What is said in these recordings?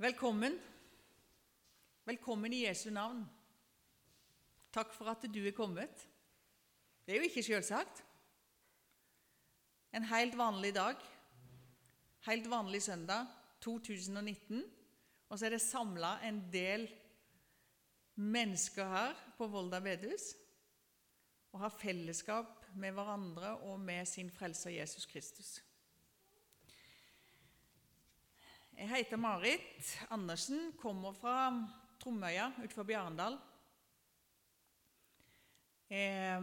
Velkommen. Velkommen i Jesu navn. Takk for at du er kommet. Det er jo ikke selvsagt. En helt vanlig dag, helt vanlig søndag 2019, og så er det samla en del mennesker her på Volda bedehus og har fellesskap med hverandre og med sin frelser Jesus Kristus. Jeg heter Marit Andersen, kommer fra Tromøya utenfor Bjarendal. Jeg,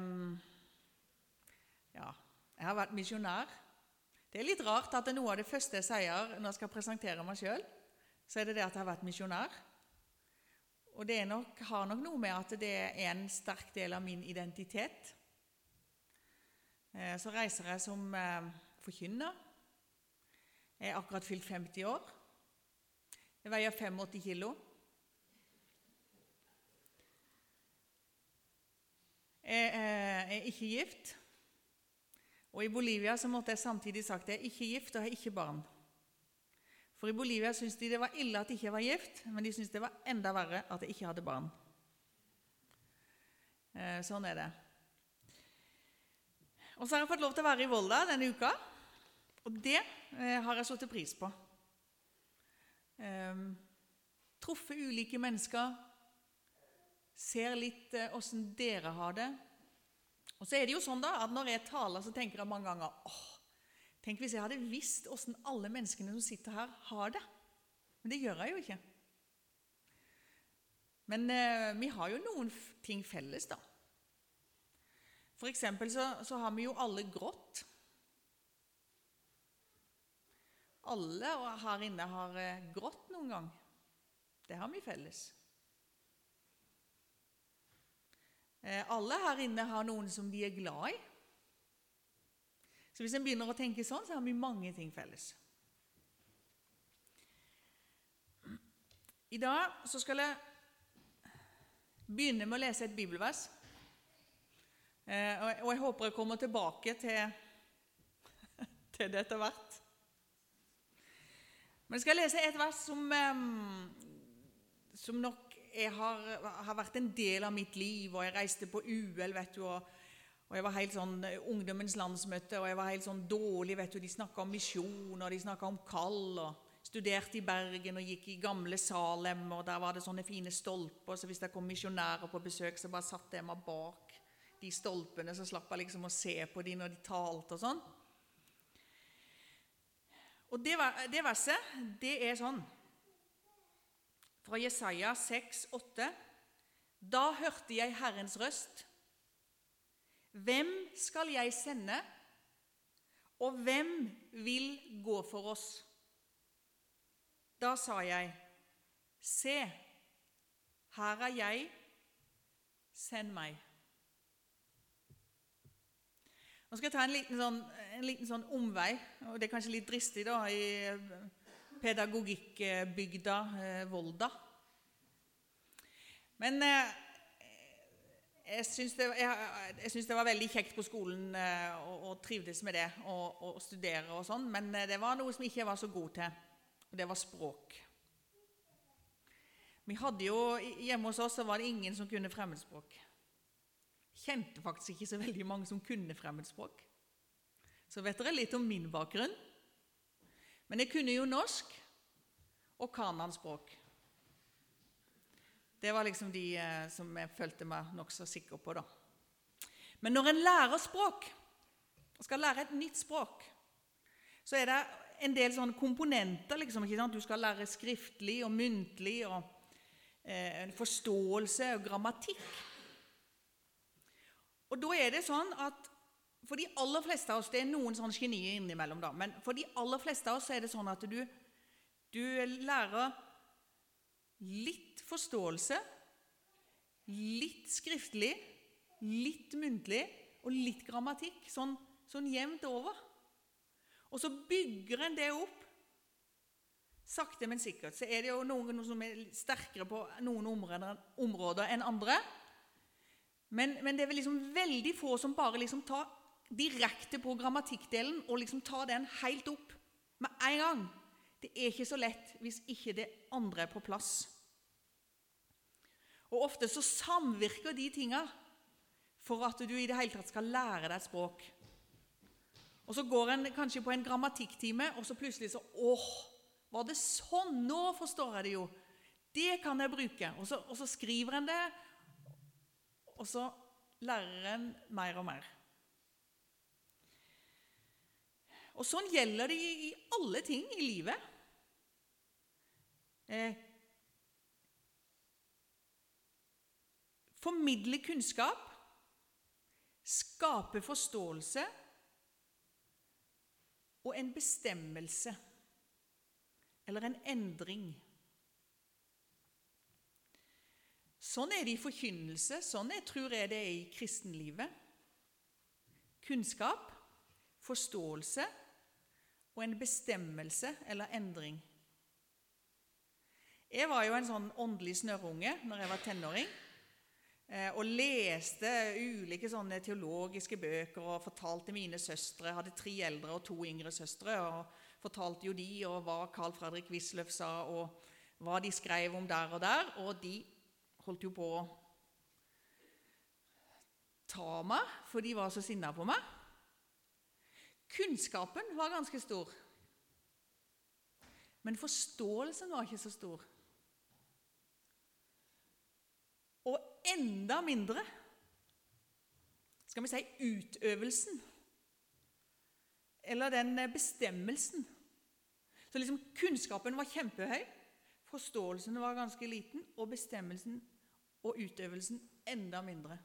ja, jeg har vært misjonær. Det er litt rart at noe av det første jeg sier når jeg skal presentere meg sjøl, så er det det at jeg har vært misjonær. Og det nok, har nok noe med at det er en sterk del av min identitet. Så reiser jeg som forkynner. Jeg er akkurat fylt 50 år. Jeg veier 85 kilo. Jeg er ikke gift. Og I Bolivia så måtte jeg samtidig sagt at jeg er ikke gift og har ikke barn. For i Bolivia syntes de det var ille at jeg ikke var gift, men de syntes det var enda verre at jeg ikke hadde barn. Sånn er det. Og så har jeg fått lov til å være i Volda denne uka, og det har jeg satt pris på. Um, truffet ulike mennesker, ser litt åssen eh, dere har det. Og så er det jo sånn da, at Når jeg taler, så tenker jeg mange ganger åh, Tenk hvis jeg hadde visst åssen alle menneskene som sitter her, har det. Men det gjør jeg jo ikke. Men eh, vi har jo noen ting felles, da. For eksempel så, så har vi jo alle grått. Alle her inne har grått noen gang. Det har vi felles. Alle her inne har noen som de er glad i. Så hvis en begynner å tenke sånn, så har vi mange ting felles. I dag så skal jeg begynne med å lese et bibelvers. Og jeg håper jeg kommer tilbake til, til det etter hvert. Men jeg skal lese et vers som, som nok har, har, vært en del av mitt liv. og Jeg reiste på UL, vet du, og, og, jeg var helt sånn ungdommens landsmøte, og jeg var helt sånn dårlig. vet du, De snakka om misjon, og de snakka om kall. og Studerte i Bergen og gikk i gamle Salem, og der var det sånne fine stolper. Så hvis det kom misjonærer på besøk, så bare satte jeg meg bak de stolpene, så slapp jeg liksom å se på de når de talte og sånn. Og det, det verset, det er sånn Fra Jesaja 6, 8. Da hørte jeg Herrens røst. Hvem skal jeg sende, og hvem vil gå for oss? Da sa jeg, Se, her er jeg, send meg. Nå skal jeg ta en liten sånn, en liten sånn omvei, og det er kanskje litt dristig, da, i pedagogikkbygda eh, Volda. Men eh, jeg syns det, det, var veldig kjekt på skolen eh, og, og trivdes med det og studere og sånn, men det var noe som ikke jeg var så god til, og det var språk. Vi hadde jo, Hjemme hos oss så var det ingen som kunne fremmedspråk kjente faktisk ikke så veldig mange som kunne fremmedspråk. Så vet dere litt om min bakgrunn. Men jeg kunne jo norsk og kananspråk. Det var liksom de eh, som jeg følte meg nokså sikker på, da. Men når en lærer språk, og skal lære et nytt språk, så er det en del sånne komponenter. Liksom, du skal lære skriftlig og muntlig og eh, forståelse og grammatikk. Og da er det sånn at for de aller fleste av oss Det er noen sånne genier innimellom, da, men for de aller fleste av oss er det sånn at du, du lærer litt forståelse, litt skriftlig, litt muntlig og litt grammatikk. Sånn, sånn jevnt over. Og så bygger en det opp sakte, men sikkert. Så er det jo noen som er sterkere på noen områder, enn andre. Men, men, det er vel liksom veldig få som bare liksom tar direkte på grammatikkdelen og liksom tar den helt opp med en gang. det er ikke så lett hvis ikke det andre er på plass. Og Ofte så samvirker de tinga for at du i det hele tatt skal lære deg språk. Og Så går en kanskje på en grammatikktime, og så plutselig så Åh, var det sånn? Nå forstår jeg det jo. Det kan jeg bruke. Og så, og så skriver en det, og så lærer en mer og mer. Og sånn gjelder det i, alle ting i livet. Eh, formidle kunnskap, skape forståelse og en bestemmelse eller en endring. Sånn er det i forkynnelse, sånn jeg tror jeg det er i kristenlivet. Kunnskap, forståelse og en bestemmelse eller endring. Jeg var jo en sånn åndelig snørrunge når jeg var tenåring. Eh, og leste ulike sånne teologiske bøker og fortalte mine søstre. Jeg hadde tre eldre og to yngre søstre. og Fortalte jo de og hva Carl Fredrik Wisløff sa, og hva de skrev om der og der. Og de holdt jo på å ta meg, for de var så sinna på meg. Kunnskapen var ganske stor, men forståelsen var ikke så stor. Og enda mindre skal vi si utøvelsen, eller den bestemmelsen. Så liksom kunnskapen var kjempehøy, forståelsen var ganske liten, og bestemmelsen og utøvelsen enda mindre.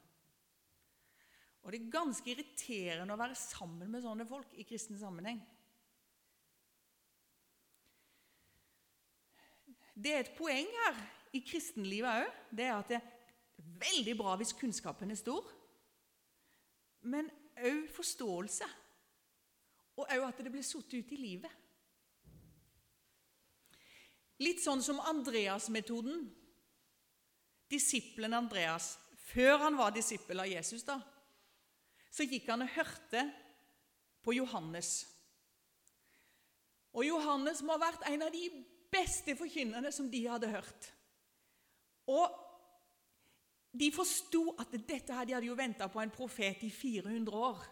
Og Det er ganske irriterende å være sammen med sånne folk i kristen sammenheng. Det er et poeng her i kristenlivet òg. Det er at det er veldig bra hvis kunnskapen er stor, men òg forståelse. Og òg at det blir satt ut i livet. Litt sånn som Andreas-metoden. Disippelen Andreas, før han var disippel av Jesus, da, så gikk han og hørte på Johannes. Og Johannes må ha vært en av de beste forkynnerne som de hadde hørt. Og de forsto at dette her, de hadde jo venta på en profet i 400 år.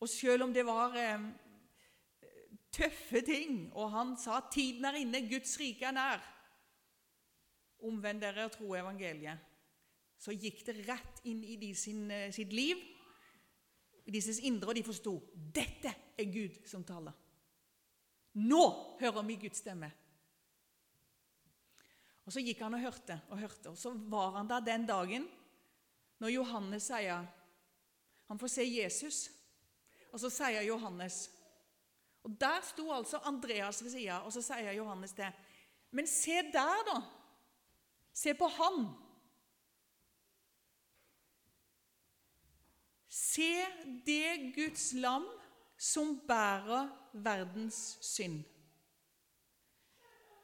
Og selv om det var eh, tøffe ting, og han sa 'tiden er inne, Guds rike er nær', omvend dere og tro evangeliet, så gikk det rett inn i de sin, eh, sitt liv, i deres indre, og de forsto dette er Gud som taler. Nå hører vi Guds stemme. Og Så gikk han og hørte og hørte, og så var han der den dagen når Johannes sier Han får se Jesus, og så sier Johannes Og Der sto altså Andreas ved sida, og så sier Johannes det. Men se der, da! Se på han! Se det Guds lam som bærer verdens synd.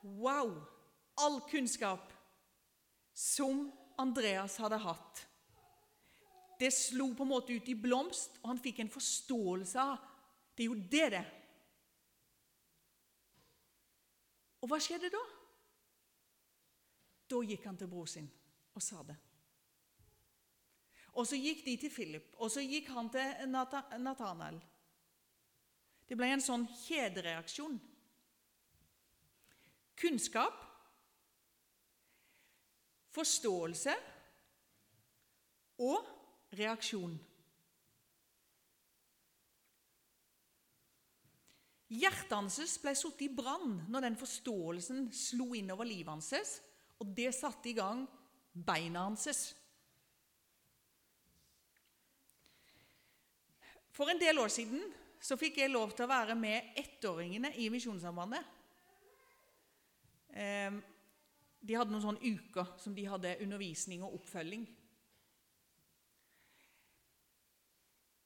Wow! All kunnskap som Andreas hadde hatt. Det slo på en måte ut i blomst, og han fikk en forståelse av det er jo det det Og hva skjedde da? Da gikk han til bror sin og sa det. Og så gikk de til Philip, og så gikk han til Nathanael. Det ble en sånn kjedereaksjon. Kunnskap, forståelse og reaksjon. Hjertet hans ble satt i brann når den forståelsen slo innover livet hans, og det satte i gang beina hans. For en del år siden så fikk jeg lov til å være med ettåringene i Misjonssambandet. Ehm, de hadde noen sånne uker som de hadde undervisning og oppfølging.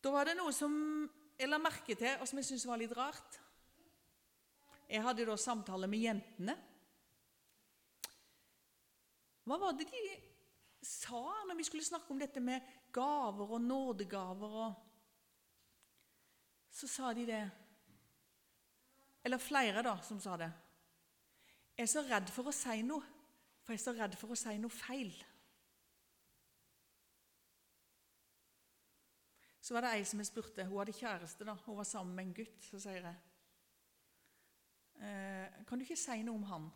Da var det noe som jeg la merke til, og som jeg syntes var litt rart. Jeg hadde da samtale med jentene. Hva var det de sa når vi skulle snakke om dette med gaver og nådegaver? Og så sa de det eller flere da, som sa det, Jeg er så redd for å si noe, for jeg er så redd for å si noe feil. Så var det ei som jeg spurte. Hun hadde kjæreste. da, Hun var sammen med en gutt. Så sier jeg eh, Kan du ikke si noe om han?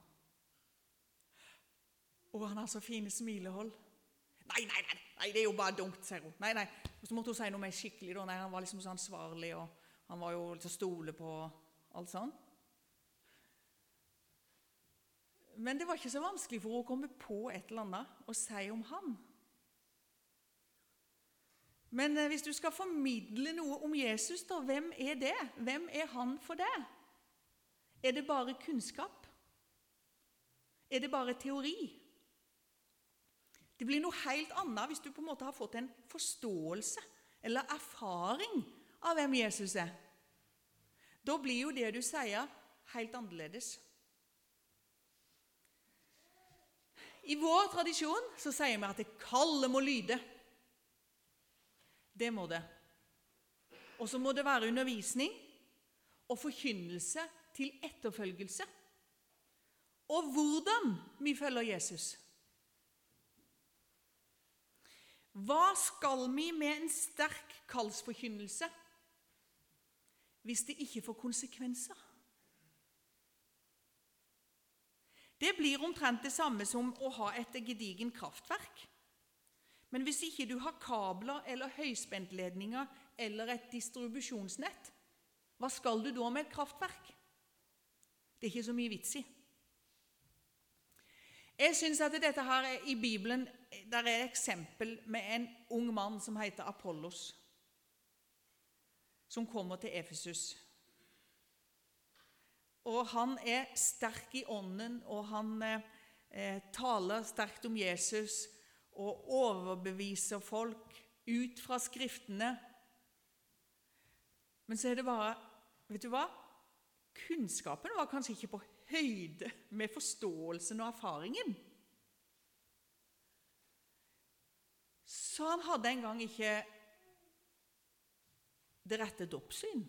Og han har så fine smilehold. Nei, nei, nei, nei, det er jo bare dumt, sier hun. Nei, nei. Og så måtte hun si noe mer skikkelig. da. Nei, Han var liksom så ansvarlig, og han var jo til å stole på. alt sånn. Men det var ikke så vanskelig for henne å komme på et eller annet å si om han. Men eh, hvis du skal formidle noe om Jesus, da, hvem er det? Hvem er han for deg? Er det bare kunnskap? Er det bare teori? Det blir noe helt annet hvis du på en måte har fått en forståelse eller erfaring av hvem Jesus er. Da blir jo det du sier, helt annerledes. I vår tradisjon så sier vi at det kalde må lyde. Det må det. Og så må det være undervisning og forkynnelse til etterfølgelse. Og hvordan vi følger Jesus. Hva skal vi med en sterk kallsforkynnelse hvis det ikke får konsekvenser? Det blir omtrent det samme som å ha et gedigen kraftverk. Men hvis ikke du har kabler eller høyspentledninger eller et distribusjonsnett, hva skal du da med et kraftverk? Det er ikke så mye vits i. Jeg syns at dette her i Bibelen der er et eksempel med en ung mann som heter Apollos, som kommer til Efesus. Og Han er sterk i ånden, og han eh, taler sterkt om Jesus og overbeviser folk ut fra Skriftene. Men så er det bare Vet du hva? Kunnskapen var kanskje ikke på høyde med forståelsen og erfaringen. Så han hadde en gang ikke det rette dåpssyn.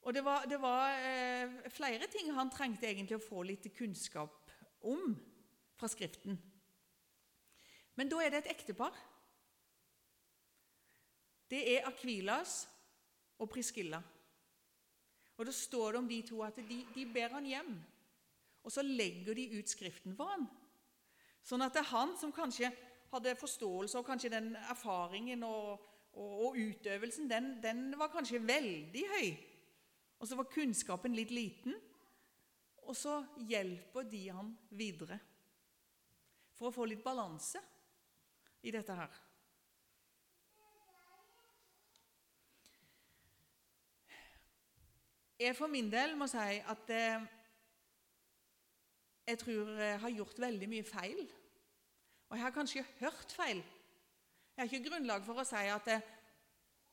Og det var, det var eh, flere ting han trengte egentlig å få litt kunnskap om fra Skriften. Men da er det et ektepar. Det er Akvilas og Priskilla. Og Da står det om de to at de, de ber han hjem, og så legger de ut Skriften for ham. Sånn at det er han som kanskje hadde forståelse og kanskje den erfaringen og, og, og utøvelsen, den, den, var kanskje veldig høy. Og så var kunnskapen litt liten. Og så hjelper de han videre for å få litt balanse i dette her. Jeg for min del må si at eh, jeg tror jeg har gjort veldig mye feil. Og jeg har kanskje hørt feil. Jeg har ikke grunnlag for å si at jeg,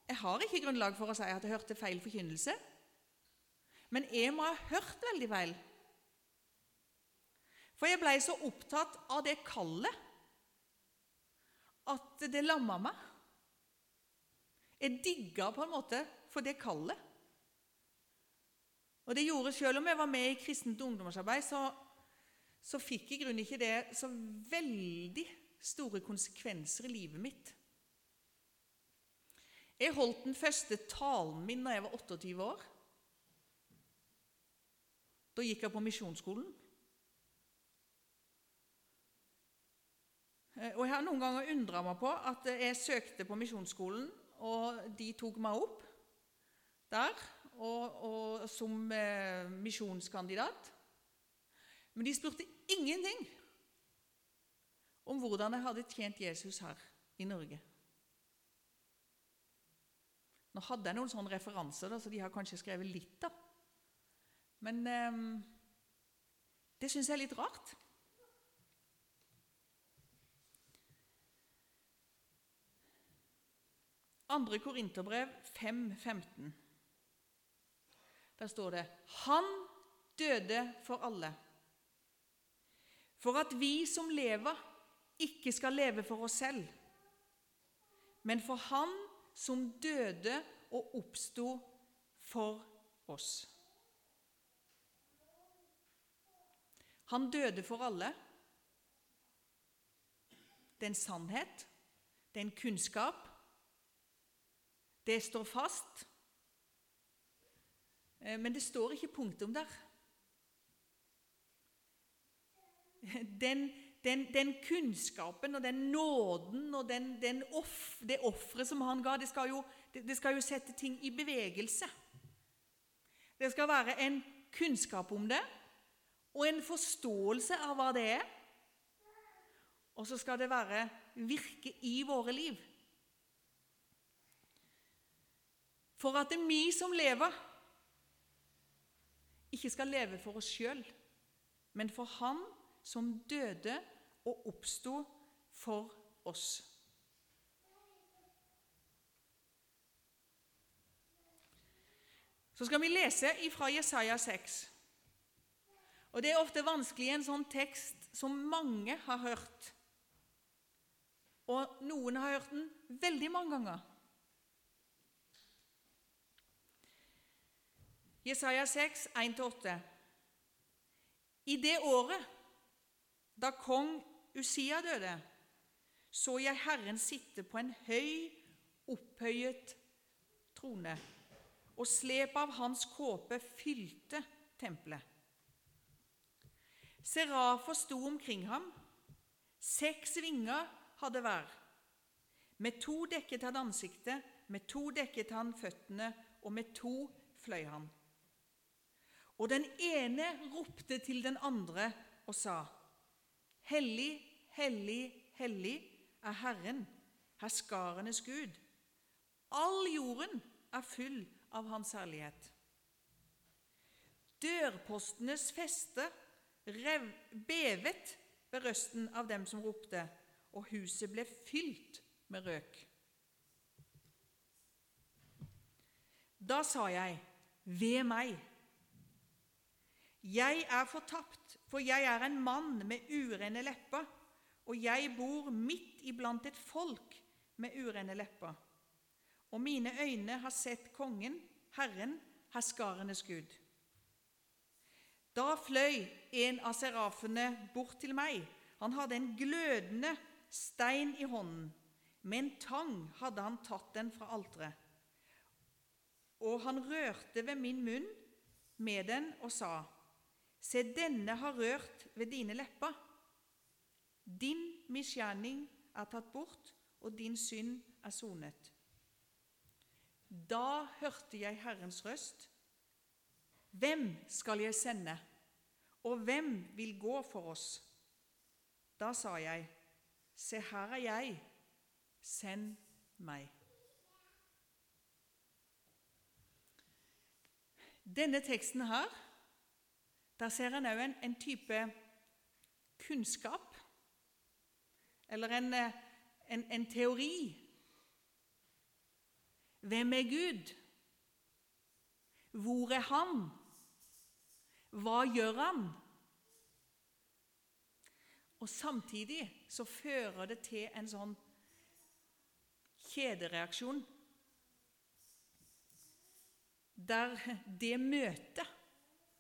jeg har ikke grunnlag for å si at jeg hørte feil forkynnelse. Men jeg må ha hørt veldig feil. For jeg blei så opptatt av det kallet at det lamma meg. Jeg digga på en måte for det kallet. Og det gjorde Selv om jeg var med i kristent ungdomsarbeid, så, så fikk i grunnen ikke det så veldig store konsekvenser i livet mitt. Jeg holdt den første talen min da jeg var 28 år. Da gikk jeg på misjonsskolen. Eh, og Jeg har noen ganger undra meg på at jeg søkte på misjonsskolen, og de tok meg opp der og, og som eh, misjonskandidat. Men de spurte ingenting om hvordan jeg hadde tjent Jesus her i Norge. Nå hadde jeg noen sånne referanser, da, så de har kanskje skrevet litt. da. Men eh, det syns jeg er litt rart. Andre Korinterbrev 5.15. Der står det Han døde for alle. For at vi som lever, ikke skal leve for oss selv, men for Han som døde og oppsto for oss. Han døde for alle. Det er en sannhet. Det er en kunnskap. Det står fast. Eh, men det står ikke punktum der. Den, den, den kunnskapen og den nåden og den, den off, det offeret som han ga, det skal, jo, det, det skal jo sette ting i bevegelse. Det skal være en kunnskap om det og en forståelse av hva det er. Og så skal det være virke i våre liv. For at det er vi som lever, ikke skal leve for oss sjøl, men for Han som døde og oppsto for oss. Så skal vi lese fra Jesaja 6. Og Det er ofte vanskelig i en sånn tekst som mange har hørt. Og noen har hørt den veldig mange ganger. Jesaja 6, 1-8. I det året da kong Usia døde, så jeg Herren sitte på en høy, opphøyet trone, og slep av hans kåpe fylte tempelet. Serafer sto omkring ham. Seks vinger hadde hver. Med to dekket han ansiktet, med to dekket han føttene, og med to fløy han. Og den ene ropte til den andre og sa:" Hellig, hellig, hellig er Herren, herskarenes Gud. All jorden er full av Hans herlighet. Dørpostenes feste rev, bevet ved røsten av dem som ropte, og huset ble fylt med røk. Da sa jeg, ved meg, jeg er fortapt, for jeg er en mann med urene lepper, og jeg bor midt iblant et folk med urene lepper. Og mine øyne har sett Kongen, Herren, herskarenes Gud. Da fløy en av serafene bort til meg. Han hadde en glødende stein i hånden. Med en tang hadde han tatt den fra alteret. Og han rørte ved min munn med den og sa:" Se, denne har rørt ved dine lepper. Din misgjerning er tatt bort, og din synd er sonet. Da hørte jeg Herrens røst. Hvem skal jeg sende? Og hvem vil gå for oss? Da sa jeg, Se, her er jeg, send meg. Denne teksten her, der ser en òg en, en, type kunnskap, eller en, en, en teori. Hvem er Gud? Hvor er Han? Hva gjør han? Og Samtidig så fører det til en sånn kjedereaksjon der det møtet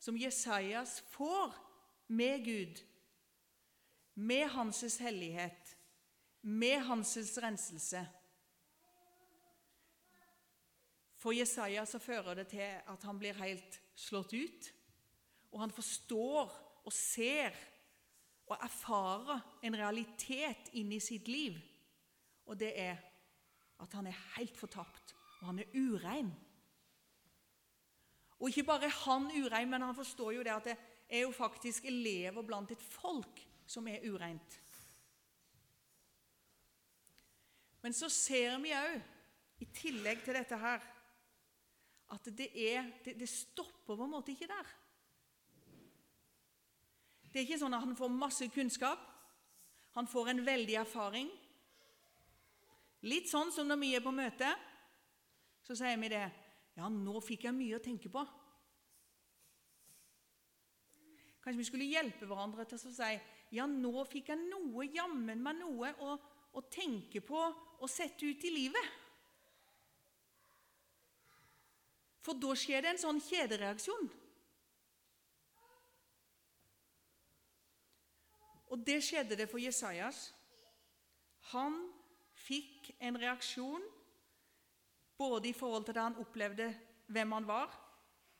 som Jesajas får med Gud, med hans hellighet, med hans renselse For Jesaja så fører det til at han blir helt slått ut og han forstår og ser og erfarer en realitet inni sitt liv. Og det er at han er helt fortapt, og han er urein. Og ikke bare er han urein, men han forstår jo det at det er jo faktisk elever blant et folk som er ureint. Men så ser vi òg, i tillegg til dette her, at det, er, det, det stopper på en måte ikke der. Det er ikke sånn at han får masse kunnskap. Han får en veldig erfaring. Litt sånn som når vi er på møte, så sier vi det. Ja, nå fikk jeg mye å tenke på. Kanskje vi skulle hjelpe hverandre til å si ja, nå fikk jeg noe, jammen meg noe å, å tenke på og sette ut i livet. For da skjer det en sånn kjedereaksjon. Og det skjedde det for Jesajas. Han fikk en reaksjon både i forhold til det han opplevde hvem han var,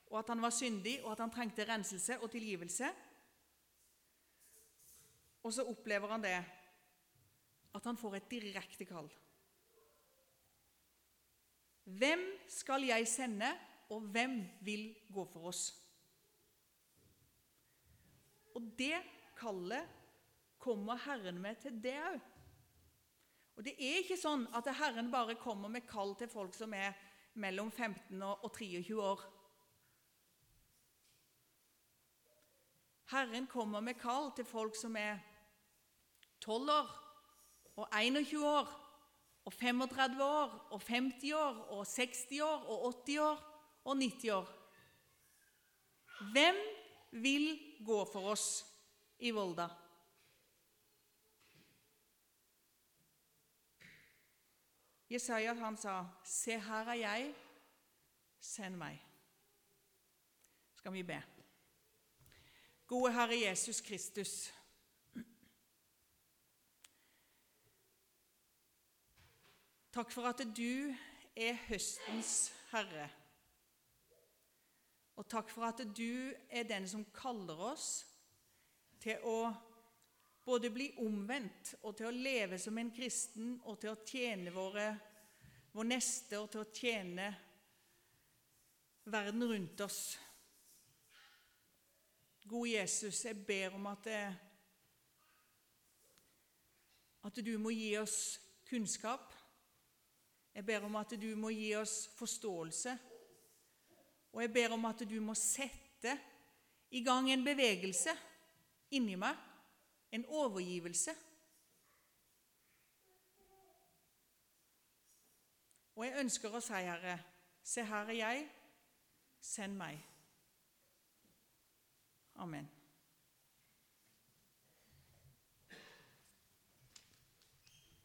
og at han var syndig, og at han trengte renselse og tilgivelse. Og så opplever han det at han får et direkte kall. Hvem skal jeg sende, og hvem vil gå for oss? Og det kallet kommer Herren med til det òg. Og det er ikke sånn at Herren bare kommer med kall til folk som er mellom 15 og 23 år. Herren kommer med kall til folk som er 12 år og 21 år og 35 år og 50 år og 60 år og 80 år og 90 år. Hvem vil gå for oss i Volda? Jesaja han sa, 'Se, her er jeg. Send meg.' Skal vi be. Gode Herre Jesus Kristus. Takk for at du er høstens herre. Og takk for at du er den som kaller oss til å både bli omvendt og til å leve som en kristen og til å tjene våre, vår neste og til å tjene verden rundt oss. Gode Jesus, jeg ber om at, det, at du må gi oss kunnskap. Jeg ber om at du må gi oss forståelse. Og jeg ber om at du må sette i gang en bevegelse inni meg en overgivelse. Og jeg ønsker å si, Herre, se her er jeg, send meg. Amen.